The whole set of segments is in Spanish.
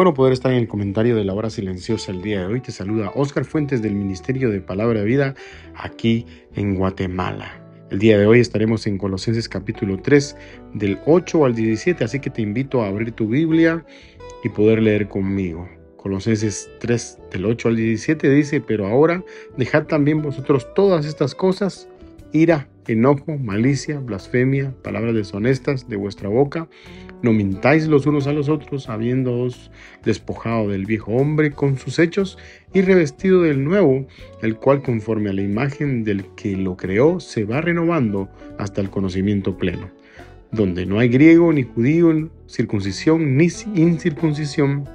Bueno poder estar en el comentario de la hora silenciosa el día de hoy. Te saluda Oscar Fuentes del Ministerio de Palabra de Vida aquí en Guatemala. El día de hoy estaremos en Colosenses capítulo 3 del 8 al 17, así que te invito a abrir tu Biblia y poder leer conmigo. Colosenses 3 del 8 al 17 dice, pero ahora dejad también vosotros todas estas cosas, ira, enojo, malicia, blasfemia, palabras deshonestas de vuestra boca. No mintáis los unos a los otros, habiéndoos despojado del viejo hombre con sus hechos y revestido del nuevo, el cual conforme a la imagen del que lo creó se va renovando hasta el conocimiento pleno, donde no hay griego ni judío, circuncisión ni incircuncisión,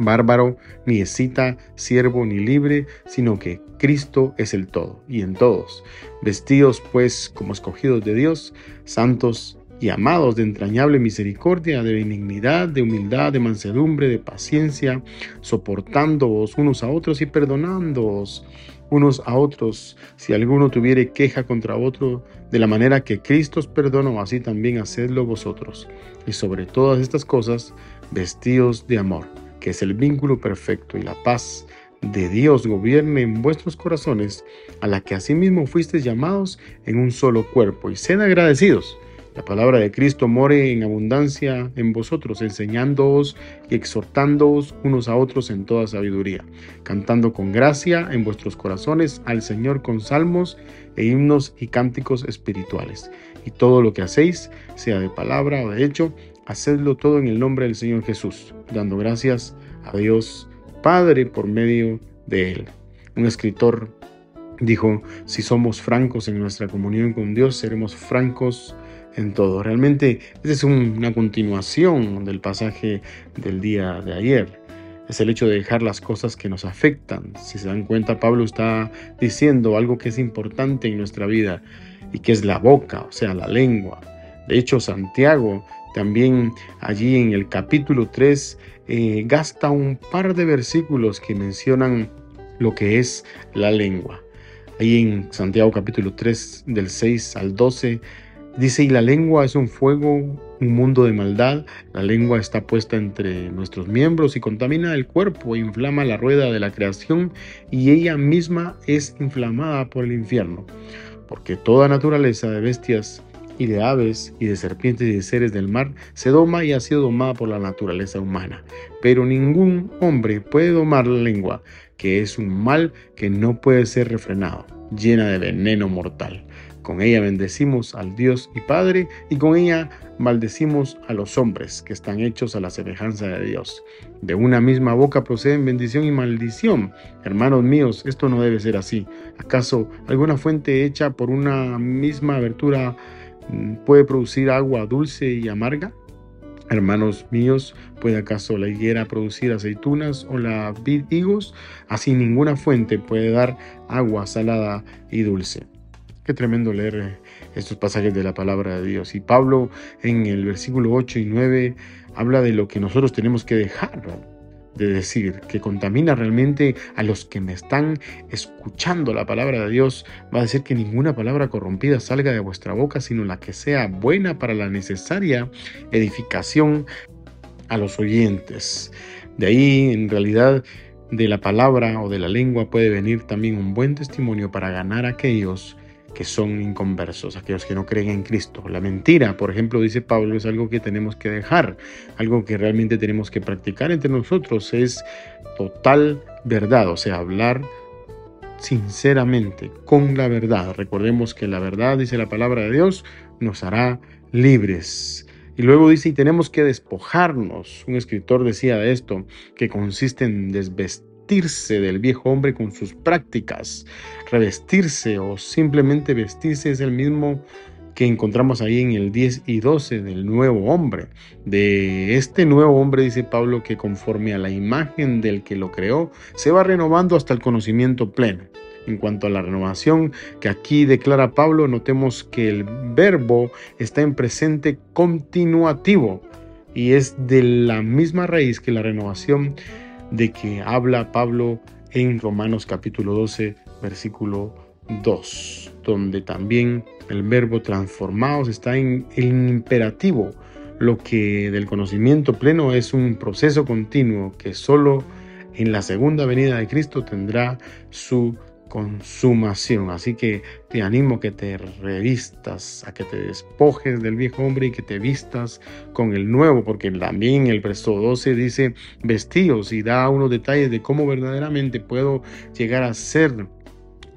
bárbaro, ni escita, siervo, ni libre, sino que Cristo es el todo y en todos. Vestidos pues como escogidos de Dios, santos y amados de entrañable misericordia, de benignidad, de humildad, de mansedumbre, de paciencia, soportándoos unos a otros y perdonándoos unos a otros, si alguno tuviere queja contra otro, de la manera que Cristo os perdonó, así también hacedlo vosotros. Y sobre todas estas cosas, vestidos de amor, que es el vínculo perfecto y la paz de Dios gobierne en vuestros corazones, a la que asimismo fuisteis llamados en un solo cuerpo, y sed agradecidos. La palabra de Cristo more en abundancia en vosotros, enseñándoos y exhortándoos unos a otros en toda sabiduría, cantando con gracia en vuestros corazones al Señor con salmos e himnos y cánticos espirituales. Y todo lo que hacéis, sea de palabra o de hecho, hacedlo todo en el nombre del Señor Jesús, dando gracias a Dios Padre por medio de Él. Un escritor dijo, si somos francos en nuestra comunión con Dios, seremos francos en todo. Realmente es una continuación del pasaje del día de ayer. Es el hecho de dejar las cosas que nos afectan. Si se dan cuenta, Pablo está diciendo algo que es importante en nuestra vida y que es la boca, o sea, la lengua. De hecho, Santiago también allí en el capítulo 3 eh, gasta un par de versículos que mencionan lo que es la lengua. Ahí en Santiago capítulo 3 del 6 al 12 Dice, y la lengua es un fuego, un mundo de maldad. La lengua está puesta entre nuestros miembros y contamina el cuerpo, e inflama la rueda de la creación y ella misma es inflamada por el infierno. Porque toda naturaleza de bestias y de aves y de serpientes y de seres del mar se doma y ha sido domada por la naturaleza humana. Pero ningún hombre puede domar la lengua, que es un mal que no puede ser refrenado, llena de veneno mortal. Con ella bendecimos al Dios y Padre y con ella maldecimos a los hombres que están hechos a la semejanza de Dios. De una misma boca proceden bendición y maldición. Hermanos míos, esto no debe ser así. ¿Acaso alguna fuente hecha por una misma abertura puede producir agua dulce y amarga? Hermanos míos, ¿puede acaso la higuera producir aceitunas o la vid higos? Así ninguna fuente puede dar agua salada y dulce. Qué tremendo leer estos pasajes de la palabra de Dios. Y Pablo en el versículo 8 y 9 habla de lo que nosotros tenemos que dejar de decir, que contamina realmente a los que me están escuchando la palabra de Dios. Va a decir que ninguna palabra corrompida salga de vuestra boca, sino la que sea buena para la necesaria edificación a los oyentes. De ahí, en realidad, de la palabra o de la lengua puede venir también un buen testimonio para ganar a aquellos que son inconversos, aquellos que no creen en Cristo. La mentira, por ejemplo, dice Pablo, es algo que tenemos que dejar, algo que realmente tenemos que practicar entre nosotros, es total verdad, o sea, hablar sinceramente, con la verdad. Recordemos que la verdad, dice la palabra de Dios, nos hará libres. Y luego dice, y tenemos que despojarnos. Un escritor decía de esto, que consiste en desvestir revestirse del viejo hombre con sus prácticas. Revestirse o simplemente vestirse es el mismo que encontramos ahí en el 10 y 12 del nuevo hombre. De este nuevo hombre dice Pablo que conforme a la imagen del que lo creó, se va renovando hasta el conocimiento pleno. En cuanto a la renovación que aquí declara Pablo, notemos que el verbo está en presente continuativo y es de la misma raíz que la renovación de que habla Pablo en Romanos capítulo 12, versículo 2, donde también el verbo transformados está en el imperativo, lo que del conocimiento pleno es un proceso continuo que solo en la segunda venida de Cristo tendrá su consumación. Así que te animo a que te revistas, a que te despojes del viejo hombre y que te vistas con el nuevo, porque también el verso 12 dice vestidos y da unos detalles de cómo verdaderamente puedo llegar a ser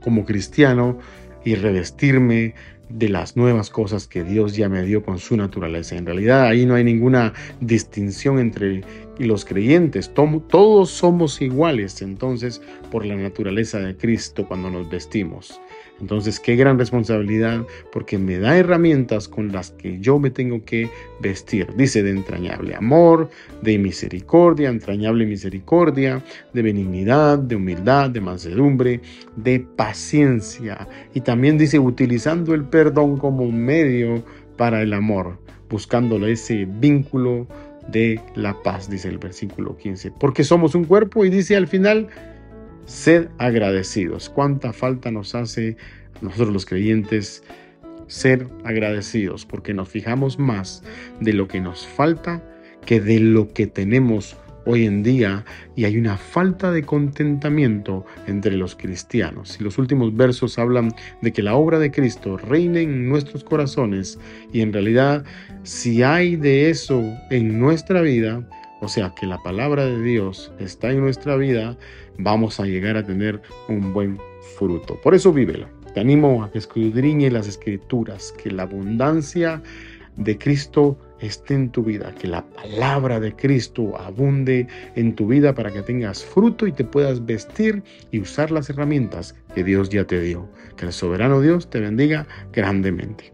como cristiano y revestirme de las nuevas cosas que Dios ya me dio con su naturaleza. En realidad ahí no hay ninguna distinción entre los creyentes. Todos somos iguales entonces por la naturaleza de Cristo cuando nos vestimos. Entonces, qué gran responsabilidad porque me da herramientas con las que yo me tengo que vestir. Dice de entrañable amor, de misericordia, entrañable misericordia, de benignidad, de humildad, de mansedumbre, de paciencia. Y también dice utilizando el perdón como medio para el amor, buscándole ese vínculo de la paz, dice el versículo 15. Porque somos un cuerpo y dice al final, Sed agradecidos. ¿Cuánta falta nos hace a nosotros los creyentes ser agradecidos? Porque nos fijamos más de lo que nos falta que de lo que tenemos hoy en día y hay una falta de contentamiento entre los cristianos. Y los últimos versos hablan de que la obra de Cristo reine en nuestros corazones y en realidad si hay de eso en nuestra vida, o sea, que la palabra de Dios está en nuestra vida, vamos a llegar a tener un buen fruto. Por eso vívelo. Te animo a que escudriñe las escrituras, que la abundancia de Cristo esté en tu vida, que la palabra de Cristo abunde en tu vida para que tengas fruto y te puedas vestir y usar las herramientas que Dios ya te dio. Que el soberano Dios te bendiga grandemente.